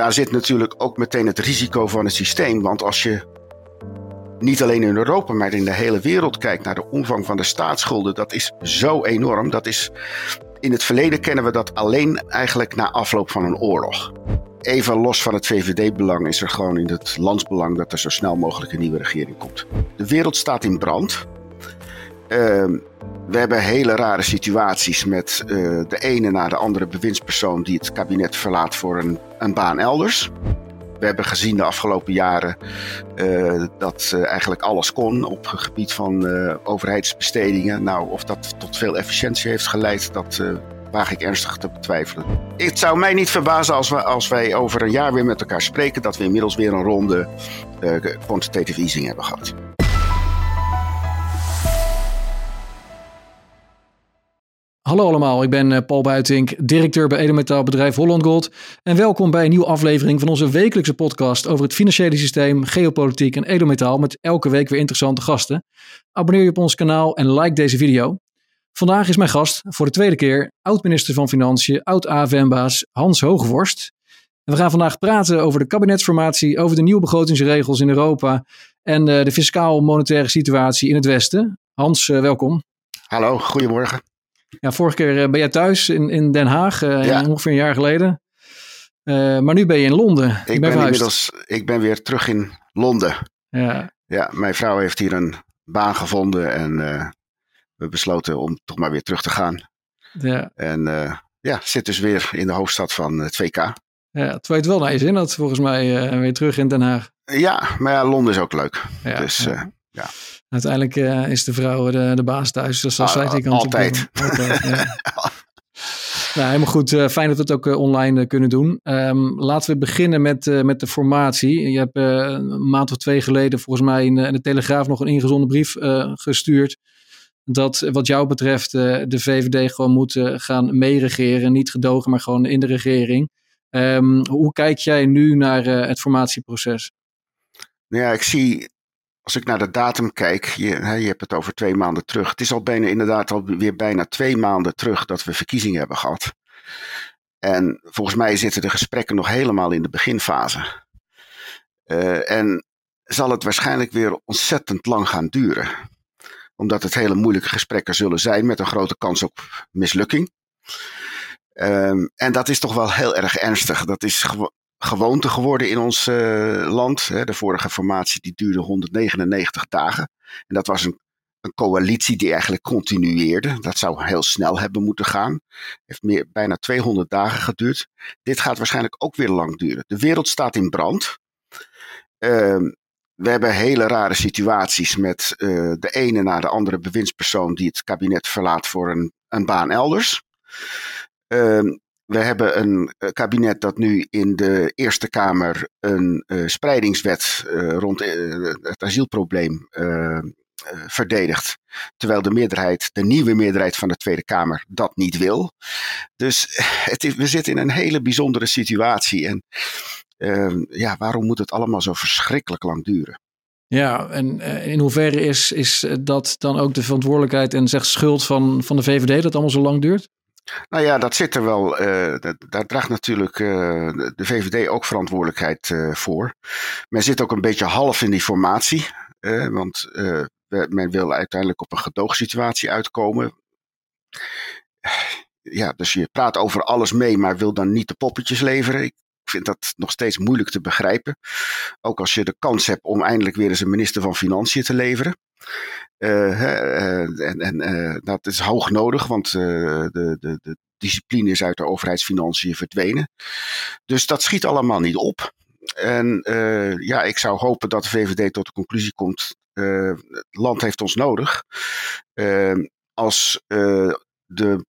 daar zit natuurlijk ook meteen het risico van het systeem. Want als je niet alleen in Europa, maar in de hele wereld kijkt naar de omvang van de staatsschulden, dat is zo enorm. Dat is, in het verleden kennen we dat alleen eigenlijk na afloop van een oorlog. Even los van het VVD-belang is er gewoon in het landsbelang dat er zo snel mogelijk een nieuwe regering komt. De wereld staat in brand. Ehm, we hebben hele rare situaties met uh, de ene na de andere bewindspersoon die het kabinet verlaat voor een, een baan elders. We hebben gezien de afgelopen jaren uh, dat uh, eigenlijk alles kon op het gebied van overheidsbestedingen. Nou, of dat tot veel efficiëntie heeft geleid, dat waag ik ernstig te betwijfelen. Het zou mij niet verbazen als, we, als wij over een jaar weer met elkaar spreken dat we inmiddels weer een ronde quantitative easing hebben gehad. Hallo allemaal, ik ben Paul Buitink, directeur bij edelmetaalbedrijf Holland Gold. En welkom bij een nieuwe aflevering van onze wekelijkse podcast over het financiële systeem, geopolitiek en edelmetaal met elke week weer interessante gasten. Abonneer je op ons kanaal en like deze video. Vandaag is mijn gast voor de tweede keer oud-minister van Financiën, oud-AFM-baas Hans Hogevorst. En we gaan vandaag praten over de kabinetsformatie, over de nieuwe begrotingsregels in Europa en de fiscaal-monetaire situatie in het Westen. Hans, welkom. Hallo, goedemorgen. Ja, vorige keer ben jij thuis in, in Den Haag, ja. ongeveer een jaar geleden. Uh, maar nu ben je in Londen. Ik ben, inmiddels, ik ben weer terug in Londen. Ja. ja, mijn vrouw heeft hier een baan gevonden en we besloten om toch maar weer terug te gaan. Ja. En ja, zit dus weer in de hoofdstad van het 2K. Ja, terwijl je het wel naar je zin had, volgens mij, weer terug in Den Haag. Ja, maar ja, Londen is ook leuk. Ja, dus ja. Ja. Uiteindelijk uh, is de vrouw de, de baas thuis. Dus dat ah, zij die Altijd. Altijd ja. nou, helemaal goed. Uh, fijn dat we het ook uh, online kunnen doen. Um, laten we beginnen met, met de formatie. Je hebt een maand of twee geleden volgens mij in, in de Telegraaf nog een ingezonden brief gestuurd. Dat wat jou betreft de VVD gewoon moet gaan meeregeren. Niet gedogen, maar gewoon in de regering. Um, hoe kijk jij nu naar het formatieproces? Nou ja, ik zie als ik naar de datum kijk, je, je hebt het over twee maanden terug. Het is al bijna, inderdaad alweer bijna twee maanden terug dat we verkiezingen hebben gehad. En volgens mij zitten de gesprekken nog helemaal in de beginfase. Uh, en zal het waarschijnlijk weer ontzettend lang gaan duren. Omdat het hele moeilijke gesprekken zullen zijn met een grote kans op mislukking. Um, en dat is toch wel heel erg ernstig. Dat is gewoonte geworden in ons uh, land. De vorige formatie die duurde 199 dagen. En dat was een, een, coalitie die eigenlijk continueerde. Dat zou heel snel hebben moeten gaan. Heeft meer, bijna 200 dagen geduurd. Dit gaat waarschijnlijk ook weer lang duren. De wereld staat in brand. Uh, we hebben hele rare situaties met uh, de ene na de andere bewindspersoon die het kabinet verlaat voor een, een baan elders. Uh, we hebben een kabinet dat nu in de Eerste Kamer een uh, spreidingswet uh, rond het asielprobleem verdedigt. Terwijl de meerderheid, de nieuwe meerderheid van de Tweede Kamer, dat niet wil. Dus het we zitten in een hele bijzondere situatie. En ehm, ja, waarom moet het allemaal zo verschrikkelijk lang duren? Ja, en in hoeverre is, is dat dan ook de verantwoordelijkheid en zegt schuld van, van de VVD dat het allemaal zo lang duurt? Nou ja, dat zit er wel. Dat, daar draagt natuurlijk uh, de VVD ook verantwoordelijkheid uh, voor. Men zit ook een beetje half in die formatie. want men wil uiteindelijk op een gedoogsituatie uitkomen. Ja, dus je praat over alles mee, maar wil dan niet de poppetjes leveren. Ik vind dat nog steeds moeilijk te begrijpen. Ook als je de kans hebt om eindelijk weer eens een minister van Financiën te leveren. Uh, en en uh, dat is hoog nodig, want de, de, de discipline is uit de overheidsfinanciën verdwenen. Dus dat schiet allemaal niet op. En ja, ik zou hopen dat de VVD tot de conclusie komt: het land heeft ons nodig. als de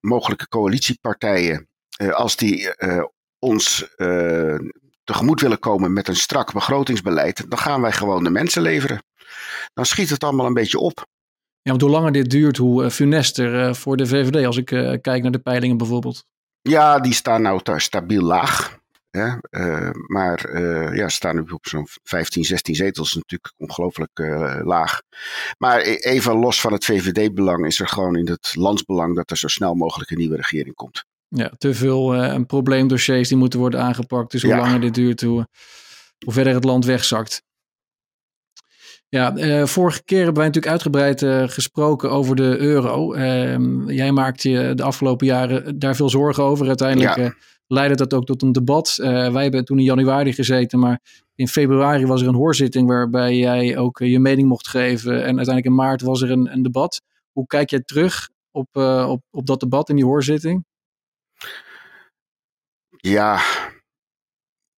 mogelijke coalitiepartijen, als die ons tegemoet willen komen met een strak begrotingsbeleid, dan gaan wij gewoon de mensen leveren dan schiet het allemaal een beetje op. Ja, want hoe langer dit duurt, hoe uh, funester uh, voor de VVD. Als ik uh, kijk naar de peilingen bijvoorbeeld. Ja, die staan nou stabiel laag. Maar ja, ze staan nu op zo'n 15, 16 zetels. Natuurlijk ongelooflijk laag. Maar e-, even los van het VVD-belang is er gewoon in het landsbelang dat er zo snel mogelijk een nieuwe regering komt. Ja, te veel uh, probleemdossiers die moeten worden aangepakt. Dus hoe langer dit duurt, hoe, hoe verder het land wegzakt. Ja, uh, vorige keer hebben wij natuurlijk uitgebreid uh, gesproken over de euro. Uh, jij maakte je de afgelopen jaren daar veel zorgen over. Uiteindelijk ja. leidde dat ook tot een debat. wij hebben toen in januari gezeten, maar in februari was er een hoorzitting waarbij jij ook je mening mocht geven. En uiteindelijk in maart was er een, een debat. Hoe kijk jij terug op, op, op dat debat in die hoorzitting? Ja,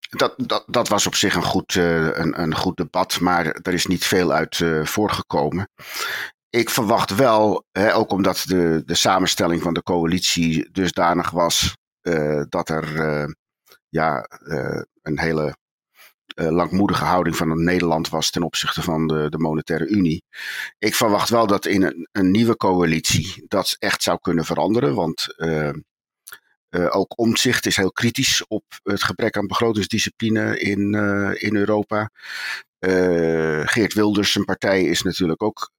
dat, dat, dat was op zich een goed, uh, een, een goed debat, maar er is niet veel uit uh, voortgekomen. Ik verwacht wel, hè, ook omdat de, de samenstelling van de coalitie dusdanig was uh, dat er ja, een hele langmoedige houding van Nederland was ten opzichte van de, de Monetaire Unie. Ik verwacht wel dat in een, een nieuwe coalitie dat echt zou kunnen veranderen, want uh, ook Omtzigt is heel kritisch op het gebrek aan begrotingsdiscipline in, uh, in Europa. Uh, Geert Wilders, zijn partij, is natuurlijk ook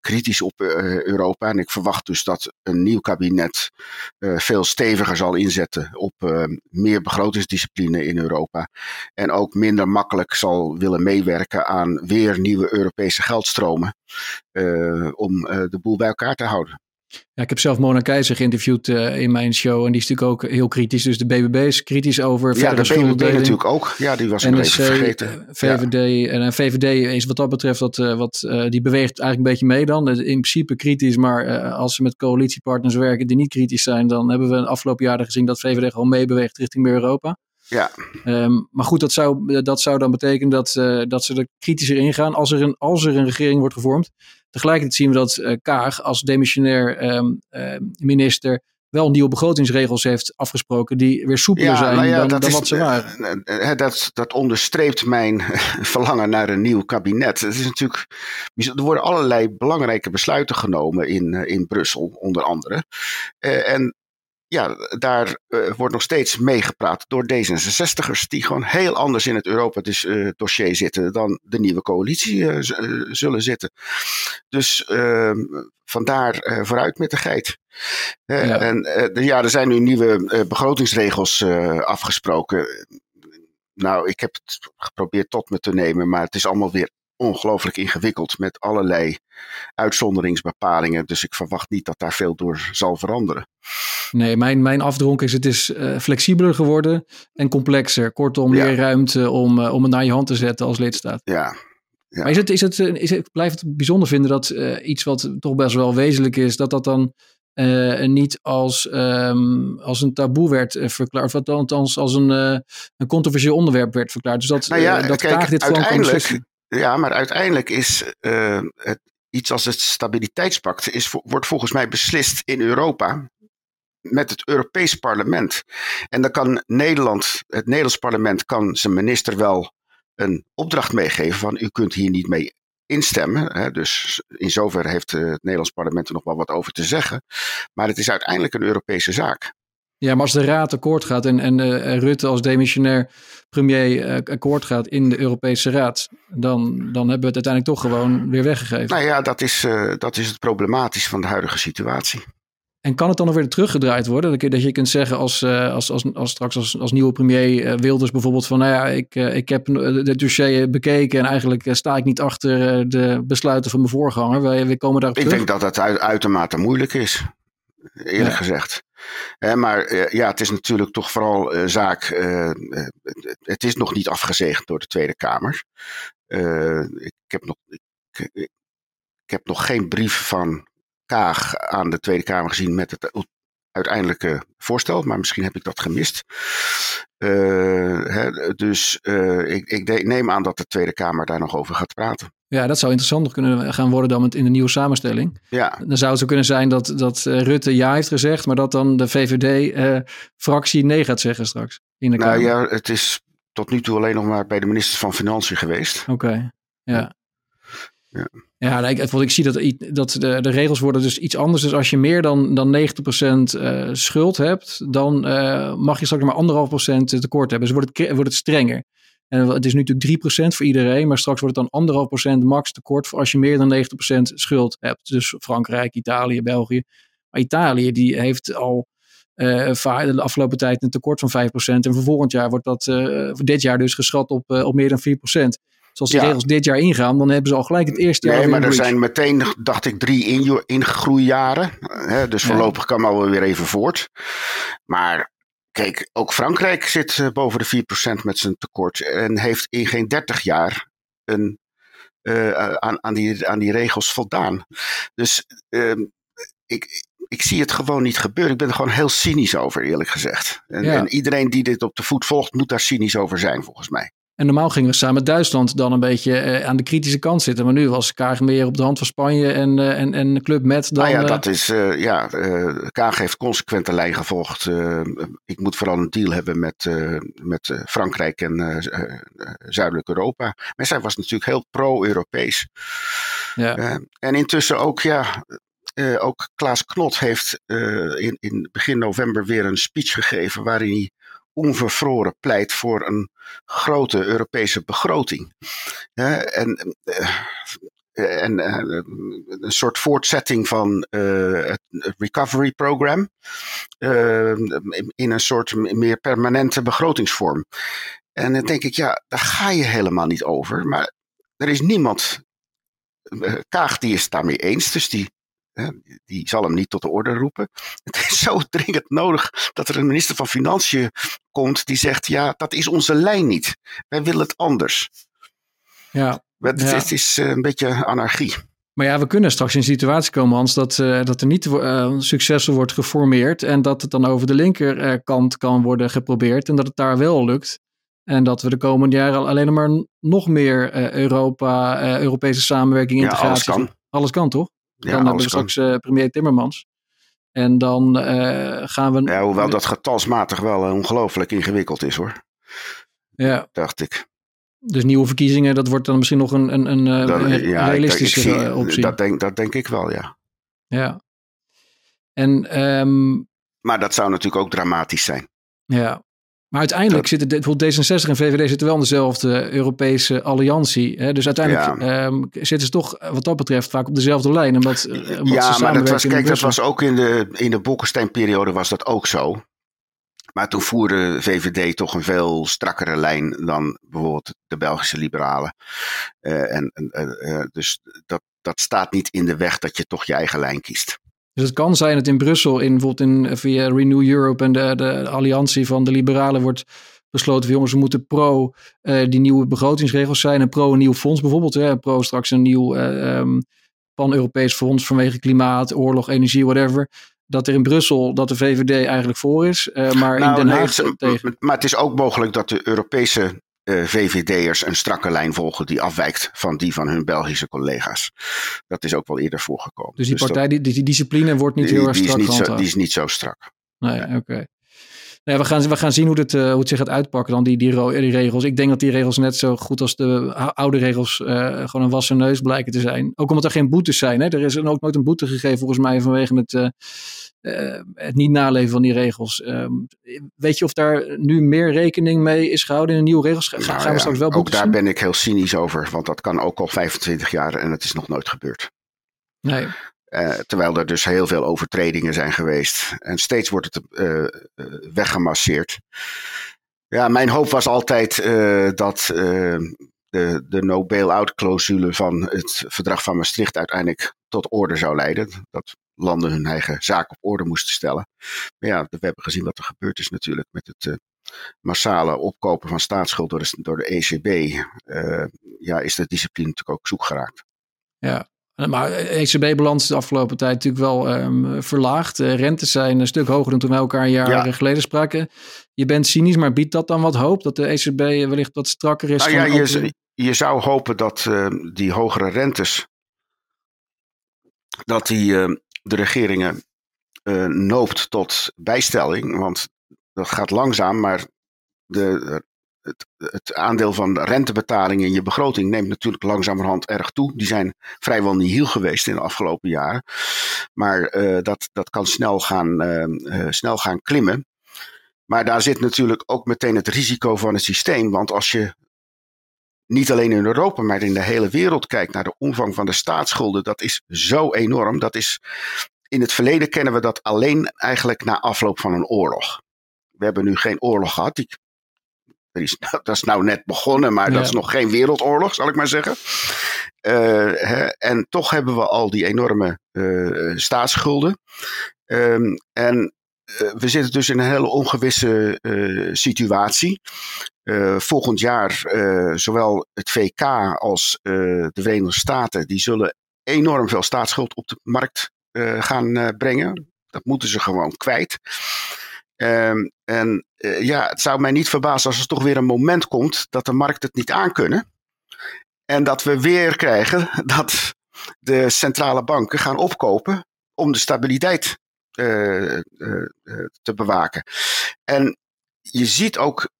kritisch op Europa. En ik verwacht dus dat een nieuw kabinet veel steviger zal inzetten op meer begrotingsdiscipline in Europa. En ook minder makkelijk zal willen meewerken aan weer nieuwe Europese geldstromen om de boel bij elkaar te houden. Ja, ik heb zelf Mona Keizer geïnterviewd uh, in mijn show. En die is natuurlijk ook heel kritisch. Dus de BBB is kritisch over Ja, de BBB natuurlijk ook. Ja, die was nog even vergeten. Eh, VVD, ja. En VVD is wat dat betreft, dat, uh, wat, uh, die beweegt eigenlijk een beetje mee dan. In principe kritisch, maar als ze met coalitiepartners werken die niet kritisch zijn... dan hebben we de afgelopen jaren gezien dat VVD gewoon meebeweegt richting meer Europa. Ja. Um, maar goed, dat zou, dat zou dan betekenen dat, uh, dat ze er kritischer in gaan als er, een, als er een regering wordt gevormd. Tegelijkertijd zien we dat uh, Kaag als demissionair um, uh, minister wel nieuwe begrotingsregels heeft afgesproken die weer soepeler ja, zijn nou ja, dan, dan is, wat ze waren. Dat, dat onderstreept mijn verlangen naar een nieuw kabinet. Het is natuurlijk, er worden allerlei belangrijke besluiten genomen in, in Brussel, onder andere. en ja, daar uh, wordt nog steeds meegepraat door D66'ers, die gewoon heel anders in het Europa-dossier uh, zitten dan de nieuwe coalitie uh, zullen zitten. Dus ehm, vandaar vooruit met de geit. Ja. En ja, er zijn nu nieuwe begrotingsregels afgesproken. Nou, ik heb het geprobeerd tot me te nemen, maar het is allemaal weer ongelooflijk ingewikkeld met allerlei uitzonderingsbepalingen. Dus ik verwacht niet dat daar veel door zal veranderen. Nee, mijn, mijn afdronk is het is uh, flexibeler geworden en complexer. Kortom, ja. meer ruimte om, uh, om het naar je hand te zetten als lidstaat. Ja. ja. Maar is het, is het, eh, is het, blijft het bijzonder vinden dat uh, iets wat toch best wel wezenlijk is, dat dat dan uh, niet als, um, als een taboe werd verklaard. Of althans als een, uh, een controversieel onderwerp werd verklaard. Dus dat, nou ja, dat kijk, dit gewoon uiteindelijk, Ja, maar uiteindelijk is het, iets als het stabiliteitspact is, wordt volgens mij beslist in Europa met het Europees parlement. En dan kan Nederland, het Nederlands parlement kan zijn minister wel een opdracht meegeven van u kunt hier niet mee instemmen. Hè, dus in zoverre heeft het Nederlands parlement er nog wel wat over te zeggen. Maar het is uiteindelijk een Europese zaak. Ja, maar als de Raad akkoord gaat en, en uh, Rutte als demissionair premier uh, akkoord gaat in de Europese Raad, dan, dan hebben we het uiteindelijk toch gewoon weer weggegeven. Nou ja, dat is, uh, dat is het problematisch van de huidige situatie. En kan het dan nog weer teruggedraaid worden? Dat je, dat je kunt zeggen als, als, als, als straks als, als nieuwe premier Wilders bijvoorbeeld van nou ja, ik, ik heb het dossier bekeken en eigenlijk sta ik niet achter de besluiten van mijn voorganger. We, we komen daar Ik denk dat dat uitermate moeilijk is, eerlijk ja. gezegd maar uh, ja, het is natuurlijk toch vooral uh, zaak. Uh, het is nog niet afgezegend door de Tweede Kamer. ik, heb nog, ik, ik, heb nog geen brief van Kaag aan de Tweede Kamer gezien met het uiteindelijke voorstel, maar misschien heb ik dat gemist. Hè, dus ik, ik neem aan dat de Tweede Kamer daar nog over gaat praten. Ja, dat zou interessant kunnen gaan worden dan in de nieuwe samenstelling. Ja. Dan zou het zo kunnen zijn dat, dat uh, Rutte ja heeft gezegd, maar dat dan de VVD-fractie uh, nee gaat zeggen straks. In de nou ja, het is tot nu toe alleen nog maar bij de minister van Financiën geweest. Oké, okay. ja. Ja, ja ik, ik zie dat, dat de, de regels worden dus iets anders. Dus als je meer dan, dan 90% uh, schuld hebt, dan uh, mag je straks maar anderhalf procent tekort hebben. Dus wordt het, wordt het strenger. En het is nu natuurlijk 3% voor iedereen, maar straks wordt het dan 1,5% max tekort voor als je meer dan 90% schuld hebt. Dus Frankrijk, Italië, België. Maar Italië die heeft al de afgelopen tijd een tekort van 5%. En voor volgend jaar wordt dat voor dit jaar dus geschat op, op meer dan 4%. Dus als die regels dit jaar ingaan, dan hebben ze al gelijk het eerste jaar. Nee, maar er zijn meteen, dacht ik, drie ingroeijaren. Hè, dus voorlopig kan maar wel weer even voort. Maar kijk, ook Frankrijk zit uh, boven de 4% met zijn tekort. En heeft in geen 30 jaar een, uh, aan, aan, die, aan die regels voldaan. Dus uh, ik, ik zie het gewoon niet gebeuren. Ik ben er gewoon heel cynisch over, eerlijk gezegd. En, en iedereen die dit op de voet volgt, moet daar cynisch over zijn, volgens mij. En normaal gingen we samen met Duitsland dan een beetje eh, aan de kritische kant zitten. Maar nu was Kaag meer op de hand van Spanje en, uh, en, en Club Met dan... Nou ja, dat is... Ja, Kaag heeft consequent de lijn gevolgd. ik moet vooral een deal hebben met, met Frankrijk en Zuidelijk Europa. Maar zij was natuurlijk heel pro-Europees. Ja. en intussen ook, ja... ook Klaas Knot heeft in, in begin november weer een speech gegeven waarin hij onvervroren pleit voor een grote Europese begroting. en eh, en uh, een soort voortzetting van het recovery program in een soort meer permanente begrotingsvorm. En dan denk ik, ja, daar ga je helemaal niet over. Maar er is niemand, Kaag die is daarmee eens, dus die die zal hem niet tot de orde roepen. Het is zo dringend nodig dat er een minister van Financiën komt die zegt: ja, dat is onze lijn niet. Wij willen het anders. Ja, het, ja. het is eh, een beetje anarchie. Maar ja, we kunnen straks in een situatie komen, Hans, dat, uh, dat er niet uh, succesvol wordt geformeerd. En dat het dan over de linkerkant kan worden geprobeerd. En dat het daar wel lukt. En dat we de komende jaren alleen maar nog meer Europa, Europese samenwerking, integratie. Ja, alles kan. Alles kan, toch? Dan hebben we straks uh, premier Timmermans. En dan uh, gaan we. Ja, hoewel dat getalsmatig wel ongelooflijk ingewikkeld is hoor. Ja. Dacht ik. Dus nieuwe verkiezingen, dat wordt dan misschien nog een, een, een, eh, ja, realistische ik, ik zie, optie. Dat denk, dat denk ik wel, ja. Ja. En, um, maar dat zou natuurlijk ook dramatisch zijn. Ja. Maar uiteindelijk zitten bijvoorbeeld D66 en VVD zitten wel in dezelfde Europese alliantie. Hè? Dus uiteindelijk ehm, zitten ze toch wat dat betreft vaak op dezelfde lijn. Omdat, uh, ja, maar dat was, kijk, dat was ook in de, in de Bolkestein-periode was dat ook zo. Maar toen voerde VVD toch een veel strakkere lijn dan bijvoorbeeld de Belgische liberalen. Uh, en, uh, dus dat, dat staat niet in de weg dat je toch je eigen lijn kiest. Dus het kan zijn dat in Brussel, in, bijvoorbeeld in, via Renew Europe en de, de alliantie van de liberalen wordt besloten jongens, we moeten pro uh, die nieuwe begrotingsregels zijn en pro een nieuw fonds bijvoorbeeld. Hè, pro straks een nieuw uh, um, pan-Europees fonds vanwege klimaat, oorlog, energie, whatever. Dat er in Brussel, dat de VVD eigenlijk voor is, uh, maar nou, in Den Haag nee, tegen. Maar het is ook mogelijk dat de Europese uh, VVD'ers een strakke lijn volgen die afwijkt van die van hun Belgische collega's. Dat is ook wel eerder voorgekomen. Dus die dus partij, die, die, discipline wordt niet heel erg strak die is niet, zo, die is niet zo strak. Nee, oké. Okay. Nee, we, gaan, we gaan zien hoe, dit, uh, hoe het zich gaat uitpakken, dan die, die, die, regels. Ik denk dat die regels net zo goed als de oude regels uh, gewoon een wassen neus blijken te zijn. Ook omdat er geen boetes zijn. Hè? Er is ook nooit een boete gegeven volgens mij vanwege het, uh, het niet naleven van die regels. Um, weet je of daar nu meer rekening mee is gehouden in de nieuwe regels? Ga, nou, gaan we straks wel boetes Ook daar ben ik heel cynisch over, want dat kan ook al 25 jaar en het is nog nooit gebeurd. Nee. Uh, terwijl er dus heel veel overtredingen zijn geweest. En steeds wordt het uh, weggemasseerd. Ja, mijn hoop was altijd dat de, de no-bail-out clausule van het verdrag van Maastricht uiteindelijk tot orde zou leiden. Dat landen hun eigen zaak op orde moesten stellen. Maar ja, we hebben gezien wat er gebeurd is natuurlijk met het massale opkopen van staatsschuld door de, door de ECB. ja, is de discipline natuurlijk ook zoek geraakt. Ja, maar ECB-balans de afgelopen tijd natuurlijk wel um, verlaagd. Uh, rentes zijn een stuk hoger dan toen we elkaar een jaar geleden spraken. Je bent cynisch, maar biedt dat dan wat hoop? Dat de ECB wellicht wat strakker is? Nou ja, je, je, zou hopen dat uh, die hogere rentes, dat die uh, de regeringen noopt tot bijstelling. Want dat gaat langzaam, maar de het, het, aandeel van rentebetalingen in je begroting neemt natuurlijk langzamerhand erg toe. Die zijn vrijwel nihil geweest in de afgelopen jaren. Maar uh, dat, dat kan snel gaan, uh, uh, snel gaan klimmen. Maar daar zit natuurlijk ook meteen het risico van het systeem. Want als je niet alleen in Europa, maar in de hele wereld kijkt naar de omvang van de staatsschulden, dat is zo enorm. Dat is in het verleden kennen we dat alleen eigenlijk na afloop van een oorlog. We hebben nu geen oorlog gehad. Die, is, dat is nou net begonnen, maar dat is nog geen wereldoorlog, zal ik maar zeggen. Uh, hè, en toch hebben we al die enorme uh, staatsschulden. Um, en uh, we zitten dus in een hele ongewisse situatie. volgend jaar zowel het VK als de Verenigde Staten, die zullen enorm veel staatsschuld op de markt gaan brengen. Dat moeten ze gewoon kwijt. Um, en ja, het zou mij niet verbazen als er toch weer een moment komt dat de markt het niet aankunnen. En dat we weer krijgen dat de centrale banken gaan opkopen om de stabiliteit uh, uh, te bewaken. En je ziet ook,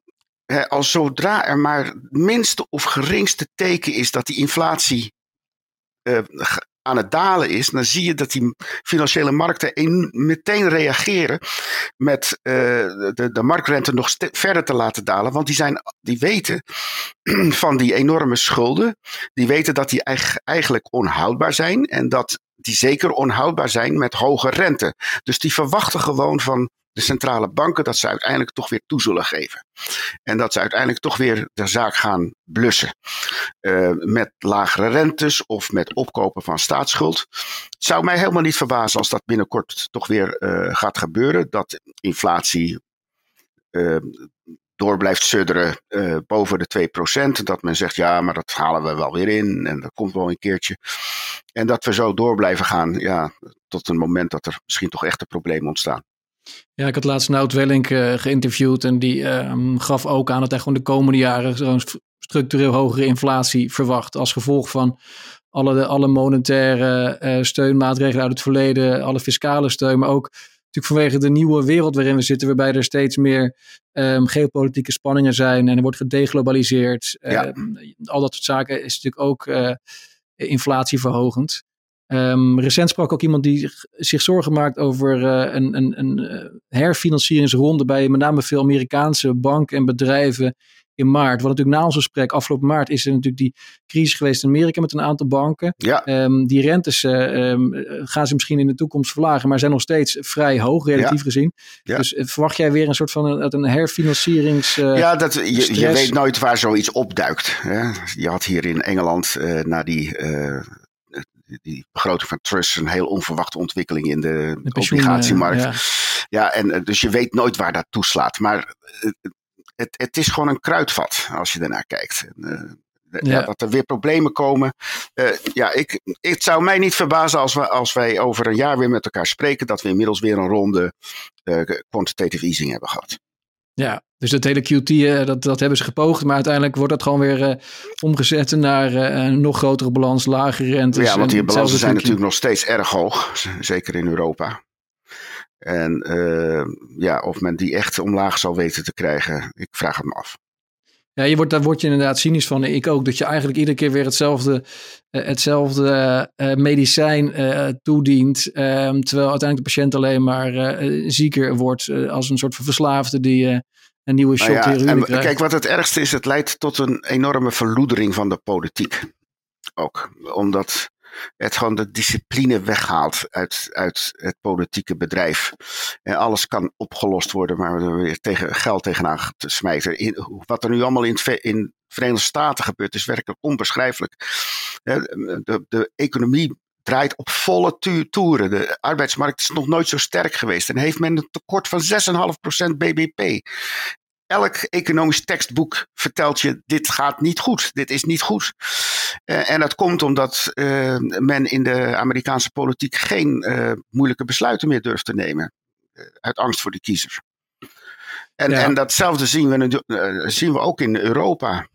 hè, als zodra er maar het minste of geringste teken is dat die inflatie aan het dalen is, dan zie je dat die financiële markten een, meteen reageren met uh, de, de marktrente nog verder te laten dalen. Want die, zijn, die weten van die enorme schulden, die weten dat die eigenlijk onhoudbaar zijn en dat die zeker onhoudbaar zijn met hoge rente. Dus die verwachten gewoon van de centrale banken dat ze uiteindelijk toch weer toe zullen geven. En dat ze uiteindelijk toch weer de zaak gaan blussen. Uh, met lagere rentes of met opkopen van staatsschuld. Het zou mij helemaal niet verbazen als dat binnenkort toch weer uh, gaat gebeuren. Dat inflatie uh, door blijft sudderen boven de 2%. Dat men zegt, ja, maar dat halen we wel weer in. En dat komt wel een keertje. En dat we zo door blijven gaan. Ja, tot een moment dat er misschien toch echte problemen ontstaan. Ja, ik had laatst Nout Wellink uh, geïnterviewd en die uh, gaf ook aan dat hij gewoon de komende jaren zo'n structureel hogere inflatie verwacht als gevolg van alle, alle monetaire uh, steunmaatregelen uit het verleden, alle fiscale steun, maar ook natuurlijk vanwege de nieuwe wereld waarin we zitten, waarbij er steeds meer um, geopolitieke spanningen zijn en er wordt gedeglobaliseerd. Ja. Ehm, al dat soort zaken is natuurlijk ook inflatieverhogend. Um, recent sprak ook iemand die zich zorgen maakt over uh, een, een, een uh, herfinancieringsronde bij met name veel Amerikaanse banken en bedrijven in maart. Wat natuurlijk na ons gesprek afgelopen maart is er natuurlijk die crisis geweest in Amerika met een aantal banken. Ja. Um, die rentes uh, um, gaan ze misschien in de toekomst verlagen, maar zijn nog steeds vrij hoog relatief ja. gezien. Ja. Dus verwacht jij weer een soort van een, een herfinancierings. ja, dat, je, je, weet nooit waar zoiets opduikt. Hè? Je had hier in Engeland na die die begroting van Trust een heel onverwachte ontwikkeling in de, de obligatiemarkt. Ja. ja, en eh, dus je weet nooit waar dat toeslaat. Maar eh, het, het is gewoon een kruidvat als je ernaar kijkt. Uh, ja. dat er weer problemen komen. Uh, ja, ik, het zou mij niet verbazen als, we, als wij over een jaar weer met elkaar spreken. dat we inmiddels weer een ronde uh, quantitative easing hebben gehad. Ja, dus dat hele QT, uh, dat, dat hebben ze gepoogd. Maar uiteindelijk wordt dat gewoon weer uh, omgezet naar uh, een nog grotere balans, lagere rentes. Ja, want die balansen zijn natuurlijk nog steeds erg hoog. Zeker in Europa. En ja, of men die echt omlaag zal weten te krijgen, ik vraag het me af. Ja, je wordt, daar word je inderdaad cynisch van. Ik ook. Dat je eigenlijk iedere keer weer hetzelfde, hetzelfde medicijn toedient. Ehm, terwijl uiteindelijk de patiënt alleen maar zieker wordt. als een soort van verslaafde die een nieuwe shot nou ja, en, Kijk, wat het ergste is, het leidt tot een enorme verloedering van de politiek. Ook omdat het gewoon de discipline weghaalt uit, uit het politieke bedrijf. En alles kan opgelost worden, maar er weer tegen, geld tegenaan te smijten. In, wat er nu allemaal in, in de Verenigde Staten gebeurt, is werkelijk onbeschrijfelijk. De, de economie draait op volle toeren. De arbeidsmarkt is nog nooit zo sterk geweest. En heeft men een tekort van 6,5% BBP. Elk economisch tekstboek vertelt je: dit gaat niet goed, dit is niet goed. Uh, en dat komt omdat uh, men in de Amerikaanse politiek geen uh, moeilijke besluiten meer durft te nemen. uit angst voor de kiezer. En, ja. en datzelfde zien we, zien we ook in Europa.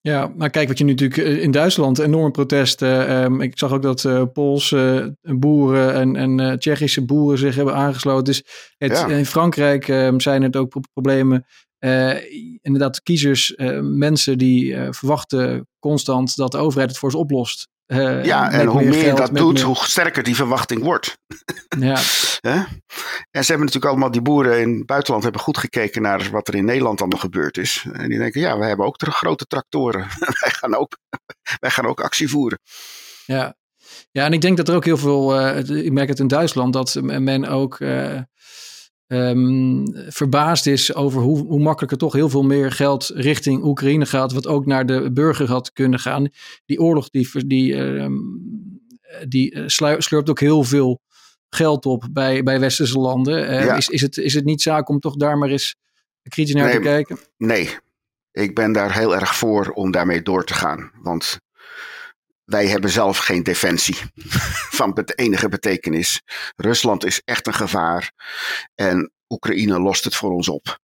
Ja, maar kijk wat je nu natuurlijk in Duitsland enorme protesten. Um, ik zag ook dat uh, Poolse boeren en, en uh, Tsjechische boeren zich hebben aangesloten. Dus het, ja. in Frankrijk um, zijn er ook problemen. Uh, inderdaad, kiezers, mensen die verwachten constant dat de overheid het voor ze oplost. ja, en hoe meer, dat doet, meer... hoe sterker die verwachting wordt. ja. En ze hebben natuurlijk allemaal, die boeren in het buitenland hebben goed gekeken naar wat er in Nederland allemaal gebeurd is. En die denken, ja, we hebben ook grote tractoren. wij, gaan ook, wij gaan ook actie voeren. Ja, Ja, en ik denk dat er ook heel veel, ik merk het in Duitsland, dat men ook um, verbaasd is over hoe, hoe makkelijk er toch heel veel meer geld richting Oekraïne gaat, wat ook naar de burger had kunnen gaan. Die oorlog die, die, uh, die sleurt ook heel veel geld op bij, bij westerse landen. Ja. is, is, het, is het niet zaak om toch daar maar eens kritisch naar nee, te kijken? Nee, ik ben daar heel erg voor om daarmee door te gaan. Want wij hebben zelf geen defensie van de enige betekenis. Rusland is echt een gevaar en Oekraïne lost het voor ons op.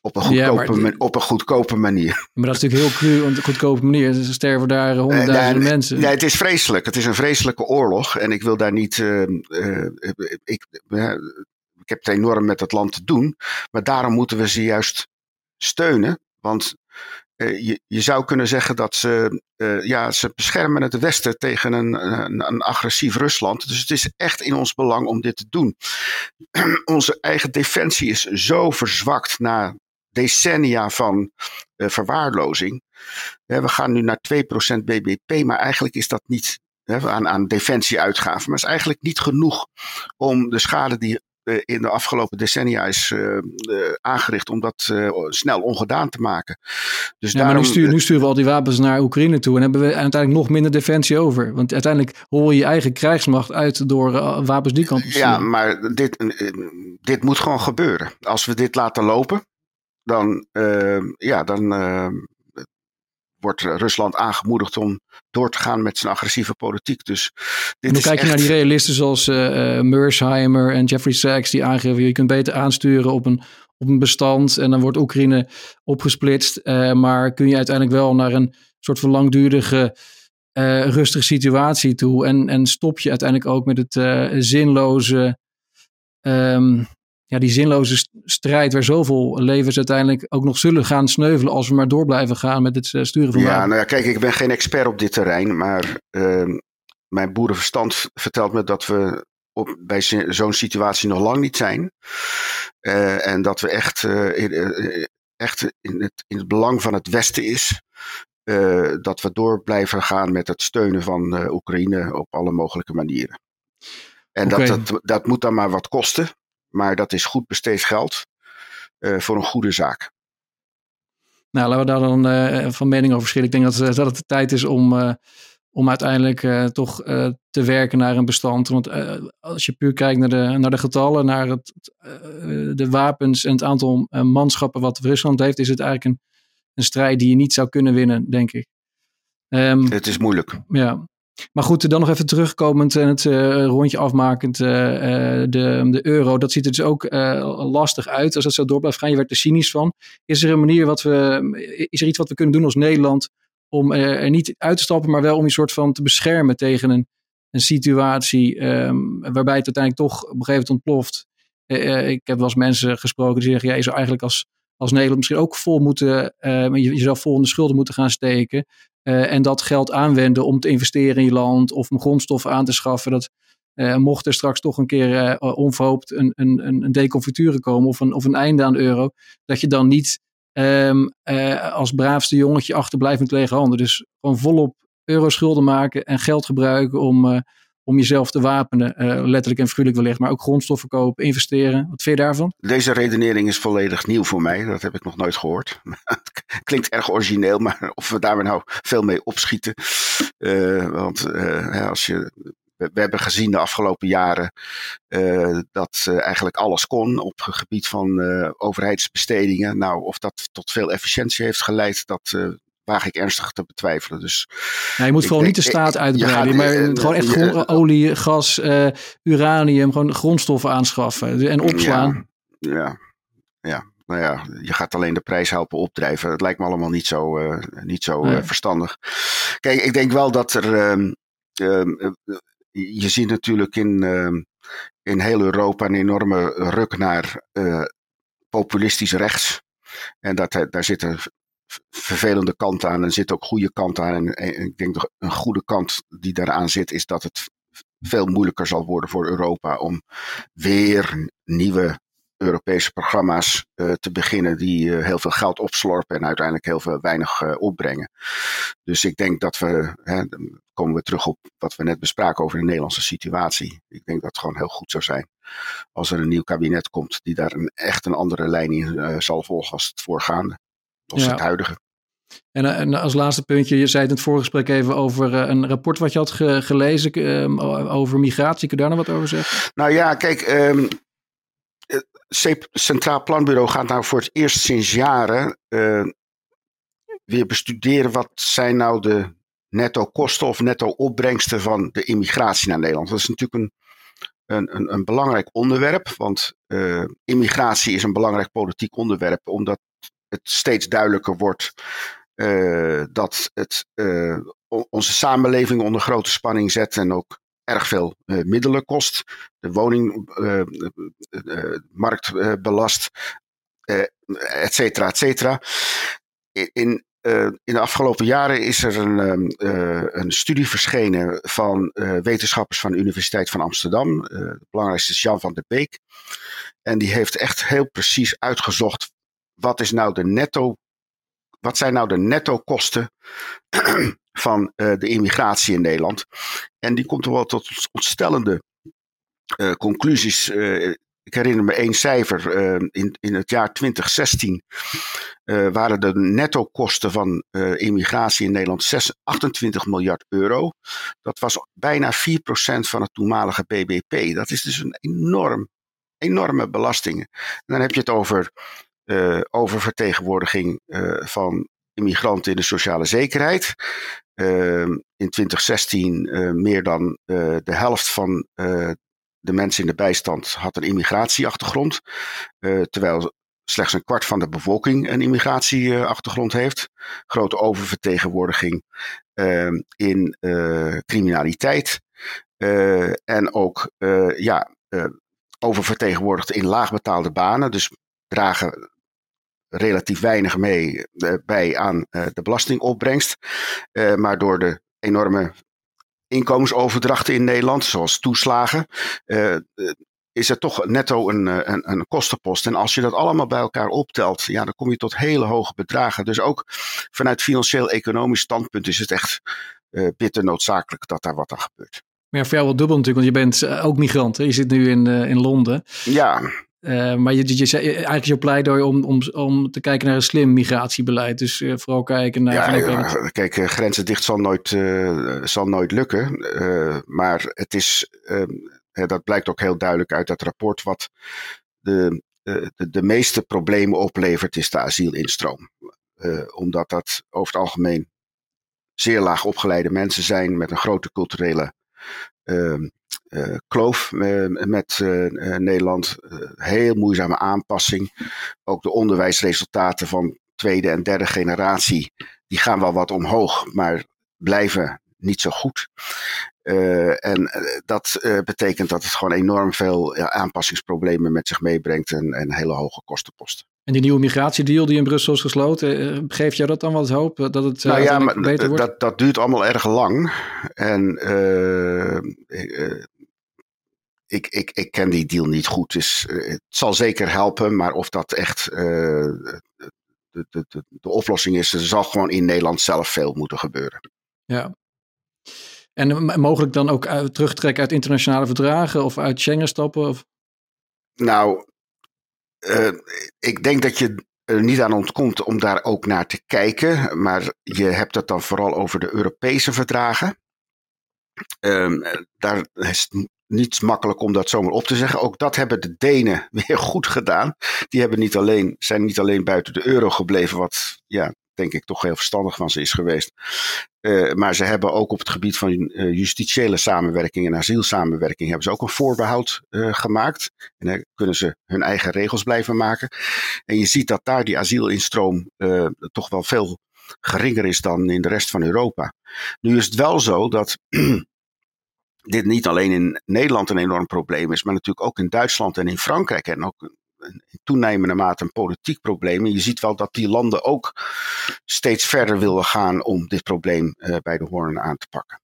Op een goedkope, ja, op een goedkope manier. Maar dat is natuurlijk heel cru, op een goedkope manier. Ze sterven daar honderdduizenden uh, mensen. Nee, het is vreselijk. Het is een vreselijke oorlog. En ik wil daar niet. Uh, uh, ik, ik heb het enorm met het land te doen. Maar daarom moeten we ze juist steunen. Want je, je, zou kunnen zeggen dat ze, uh, ja, ze beschermen het Westen tegen een, een, agressief Rusland. Dus het is echt in ons belang om dit te doen. Onze eigen defensie is zo verzwakt na decennia van uh, verwaarlozing. we gaan nu naar 2% BBP, maar eigenlijk is dat niet aan, aan defensieuitgaven. Maar is eigenlijk niet genoeg om de schade die eh, in de afgelopen decennia is uh, aangericht om dat snel ongedaan te maken. Dus ja, daarom, maar nu, stuur, nu, sturen we al die wapens naar Oekraïne toe en hebben we uiteindelijk nog minder defensie over. Want uiteindelijk hol je je eigen krijgsmacht uit door wapens die kant te sturen. Ja, maar dit, dit moet gewoon gebeuren. Als we dit laten lopen, dan, ja, dan wordt Rusland aangemoedigd om door te gaan met zijn agressieve politiek. Dus dit dan kijk je naar die realisten zoals uh, Mersheimer en Jeffrey Sachs die aangeven je kunt beter aansturen op een, op een bestand en dan wordt Oekraïne opgesplitst. Uh, maar kun je uiteindelijk wel naar een soort van langdurige uh, rustige situatie toe en, en stop je uiteindelijk ook met het zinloze um, ja, die zinloze strijd waar zoveel levens uiteindelijk ook nog zullen gaan sneuvelen als we maar door blijven gaan met het eh, sturen van Ja, nou ja, kijk, ik ben geen expert op dit terrein, maar uh, mijn boerenverstand vertelt me dat we op, bij zo'n situatie nog lang niet zijn. Uh, en dat we echt, uh, in, echt in, het, in het belang van het Westen is. dat we door blijven gaan met het steunen van Oekraïne op alle mogelijke manieren. En okay. dat, dat, dat moet dan maar wat kosten. Maar dat is goed besteed geld uh, voor een goede zaak. Nou, laten we daar dan uh, van mening over verschillen. Ik denk dat, dat het de tijd is om, uh, om uiteindelijk toch te werken naar een bestand. Want als je puur kijkt naar de, naar de getallen, naar het, de wapens en het aantal manschappen wat Rusland heeft, is het eigenlijk een, een strijd die je niet zou kunnen winnen, denk ik. Um, het is moeilijk. Ja. Maar goed, dan nog even terugkomend en het uh, rondje afmakend. Uh, de, de euro, dat ziet er dus ook lastig uit als dat zo door blijft gaan. Je werd er cynisch van. Is er een manier wat we, is er iets wat we kunnen doen als Nederland om er niet uit te stappen, maar wel om je soort van te beschermen tegen een, een situatie um, waarbij het uiteindelijk toch op een gegeven moment ontploft. ik heb wel eens mensen gesproken die zeggen, ja, je zou eigenlijk als als Nederland misschien ook vol moeten, uh, jezelf vol in de schulden moeten gaan steken. Uh, en dat geld aanwenden om te investeren in je land of om grondstoffen aan te schaffen. Dat uh, mocht er straks toch een keer onverhoopt een, een, een deconfiture komen of een, of een einde aan de euro. Dat je dan niet um, als braafste jongetje achterblijft met lege handen. Dus gewoon volop euroschulden maken en geld gebruiken om om jezelf te wapenen, uh, letterlijk en figuurlijk wellicht, maar ook grondstoffen kopen, investeren. Wat vind je daarvan? Deze redenering is volledig nieuw voor mij. Dat heb ik nog nooit gehoord. Klinkt erg origineel, maar of we daar nou veel mee opschieten. Uh, want uh, als je we, hebben gezien de afgelopen jaren dat eigenlijk alles kon op het gebied van overheidsbestedingen. Nou, of dat tot veel efficiëntie heeft geleid, dat waag ik ernstig te betwijfelen. Dus nou, je moet vooral niet de staat uitbreiden, maar uh, gewoon echt uh, olie, gas, uh, uranium, gewoon grondstoffen aanschaffen en opslaan. Ja, ja, ja. Nou ja, je gaat alleen de prijs helpen opdrijven. Het lijkt me allemaal niet zo, niet zo nee. verstandig. Kijk, ik denk wel dat er. Ehm, ehm, je ziet natuurlijk in, ehm, in heel Europa een enorme ruk naar populistisch rechts. En dat, daar zitten vervelende kant aan en zit ook goede kant aan. En, ik denk dat een goede kant die daaraan zit, is dat het veel moeilijker zal worden voor Europa om weer nieuwe Europese programma's te beginnen die heel veel geld opslorpen en uiteindelijk heel veel weinig opbrengen. Dus ik denk dat we, hè, dan komen we terug op wat we net bespraken over de Nederlandse situatie. Ik denk dat het gewoon heel goed zou zijn als er een nieuw kabinet komt die daar een, echt een andere lijn in zal volgen als het voorgaande, als het huidige. En, eh, en, als laatste puntje, je zei het in het voorgesprek even over eh, een rapport wat je had gelezen ehm, over migratie. Kun je daar nog wat over zeggen? Nou ja, kijk, um, het Centraal Planbureau gaat nou voor het eerst sinds jaren uh, weer bestuderen wat zijn nou de netto kosten of netto opbrengsten van de immigratie naar Nederland. Dat is natuurlijk een, een, een, een belangrijk onderwerp, want uh, immigratie is een belangrijk politiek onderwerp, omdat het steeds duidelijker wordt uh, dat het uh, onze samenleving onder grote spanning zet en ook erg veel uh, middelen kost. De woningmarkt belast, et cetera, et cetera. In, in de afgelopen jaren is er een, een studie verschenen van wetenschappers van de Universiteit van Amsterdam. de belangrijkste is Jan van der Beek. En die heeft echt heel precies uitgezocht wat is nou de netto wat zijn nou de netto kosten van uh, de immigratie in Nederland? En die komt er wel tot ontstellende uh, conclusies. Uh, ik herinner me één cijfer. in, het jaar 2016 waren de netto kosten van immigratie in Nederland 6, 28 miljard euro. Dat was bijna 4% van het toenmalige BBP. Dat is dus een enorm, enorme belasting. En dan heb je het over uh, oververtegenwoordiging uh, van immigranten in de sociale zekerheid. Uh, in 2016 uh, meer dan de helft van de mensen in de bijstand had een immigratieachtergrond. terwijl slechts een kwart van de bevolking een immigratieachtergrond heeft. Grote oververtegenwoordiging ehm, in criminaliteit. en ook ja, oververtegenwoordigd in laagbetaalde banen. Dus dragen relatief weinig mee uh, bij aan uh, de belastingopbrengst. Uh, maar door de enorme inkomensoverdrachten in Nederland, zoals toeslagen, is er toch netto een, een, een, kostenpost. En als je dat allemaal bij elkaar optelt, ja, dan kom je tot hele hoge bedragen. Dus ook vanuit financieel-economisch standpunt is het echt bitter noodzakelijk dat daar wat aan gebeurt. Maar ja, voor jou wel dubbel natuurlijk, want je bent ook migrant. Hè? Je zit nu in, in Londen. Ja. Uh, maar je, je, je, eigenlijk is je pleidooi om, om, om te kijken naar een slim migratiebeleid. Dus uh, vooral kijken naar. Ja, ja kijk, uh, grenzen dicht zal nooit, zal nooit lukken. maar het is, ehm, dat blijkt ook heel duidelijk uit dat rapport. Wat de, de, de meeste problemen oplevert, is de asielinstroom. omdat dat over het algemeen zeer laag opgeleide mensen zijn met een grote culturele ehm, uh, kloof uh, met uh, Nederland. heel moeizame aanpassing. Ook de onderwijsresultaten van tweede en derde generatie, die gaan wel wat omhoog, maar blijven niet zo goed. en dat betekent dat het gewoon enorm veel aanpassingsproblemen met zich meebrengt en, en hele hoge kostenposten. En die nieuwe migratiedeal die in Brussel is gesloten, geeft jou dat dan wat hoop dat het nou ja, maar beter wordt? Dat, dat duurt allemaal erg lang. En ik, ik, ik ken die deal niet goed. Dus het zal zeker helpen, maar of dat echt de, de, de, de, oplossing is, er zal gewoon in Nederland zelf veel moeten gebeuren. Ja. En mogelijk dan ook uit, terugtrekken uit internationale verdragen of uit Schengen stappen? Of? Nou, uh, ik denk dat je er niet aan ontkomt om daar ook naar te kijken. Maar je hebt het dan vooral over de Europese verdragen. Um, daar is niet makkelijk om dat zomaar op te zeggen. Ook dat hebben de Denen weer goed gedaan. Die hebben niet alleen, zijn niet alleen buiten de euro gebleven, wat ja, denk ik toch heel verstandig van ze is geweest. Uh, maar ze hebben ook op het gebied van uh, justitiële samenwerking en asielsamenwerking hebben ze ook een voorbehoud uh, gemaakt. En dan kunnen ze hun eigen regels blijven maken. En je ziet dat daar die asielinstroom toch wel veel geringer is dan in de rest van Europa. Nu is het wel zo dat dit niet alleen in Nederland een enorm probleem is, maar natuurlijk ook in Duitsland en in Frankrijk. En ook in toenemende mate een politiek probleem. En je ziet wel dat die landen ook steeds verder willen gaan om dit probleem uh, bij de hoorn aan te pakken.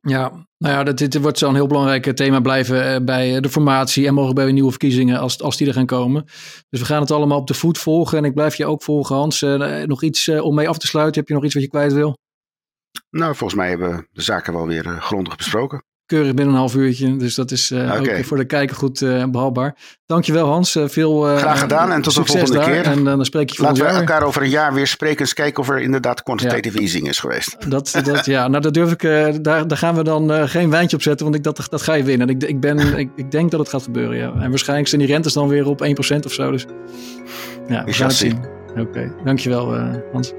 Ja, nou ja, dit, dit wordt zo'n heel belangrijk thema blijven bij de formatie en mogelijk bij nieuwe verkiezingen als, als die er gaan komen. Dus we gaan het allemaal op de voet volgen en ik blijf je ook volgen, Hans. nog iets om mee af te sluiten? Heb je nog iets wat je kwijt wil? Nou, volgens mij hebben we de zaken wel weer grondig besproken keurig binnen een half uurtje. Dus dat is uh, ook voor de kijker goed uh, behapbaar. Dankjewel Hans. Uh, veel, Graag gedaan en tot de volgende daar. keer. En dan spreek je Laten we elkaar over een jaar weer spreken. Eens kijken of er inderdaad quantitative ja. easing is geweest. Dat, dat, ja, nou dat durf ik. daar, daar gaan we dan geen wijntje op zetten. Want ik, dat, dat ga je winnen. Ik, ik, ben, ik, ik denk dat het gaat gebeuren. Ja. En waarschijnlijk zijn die rentes dan weer op 1% of zo. Dus ja, we gaan het zien. Oké, okay. dankjewel Hans.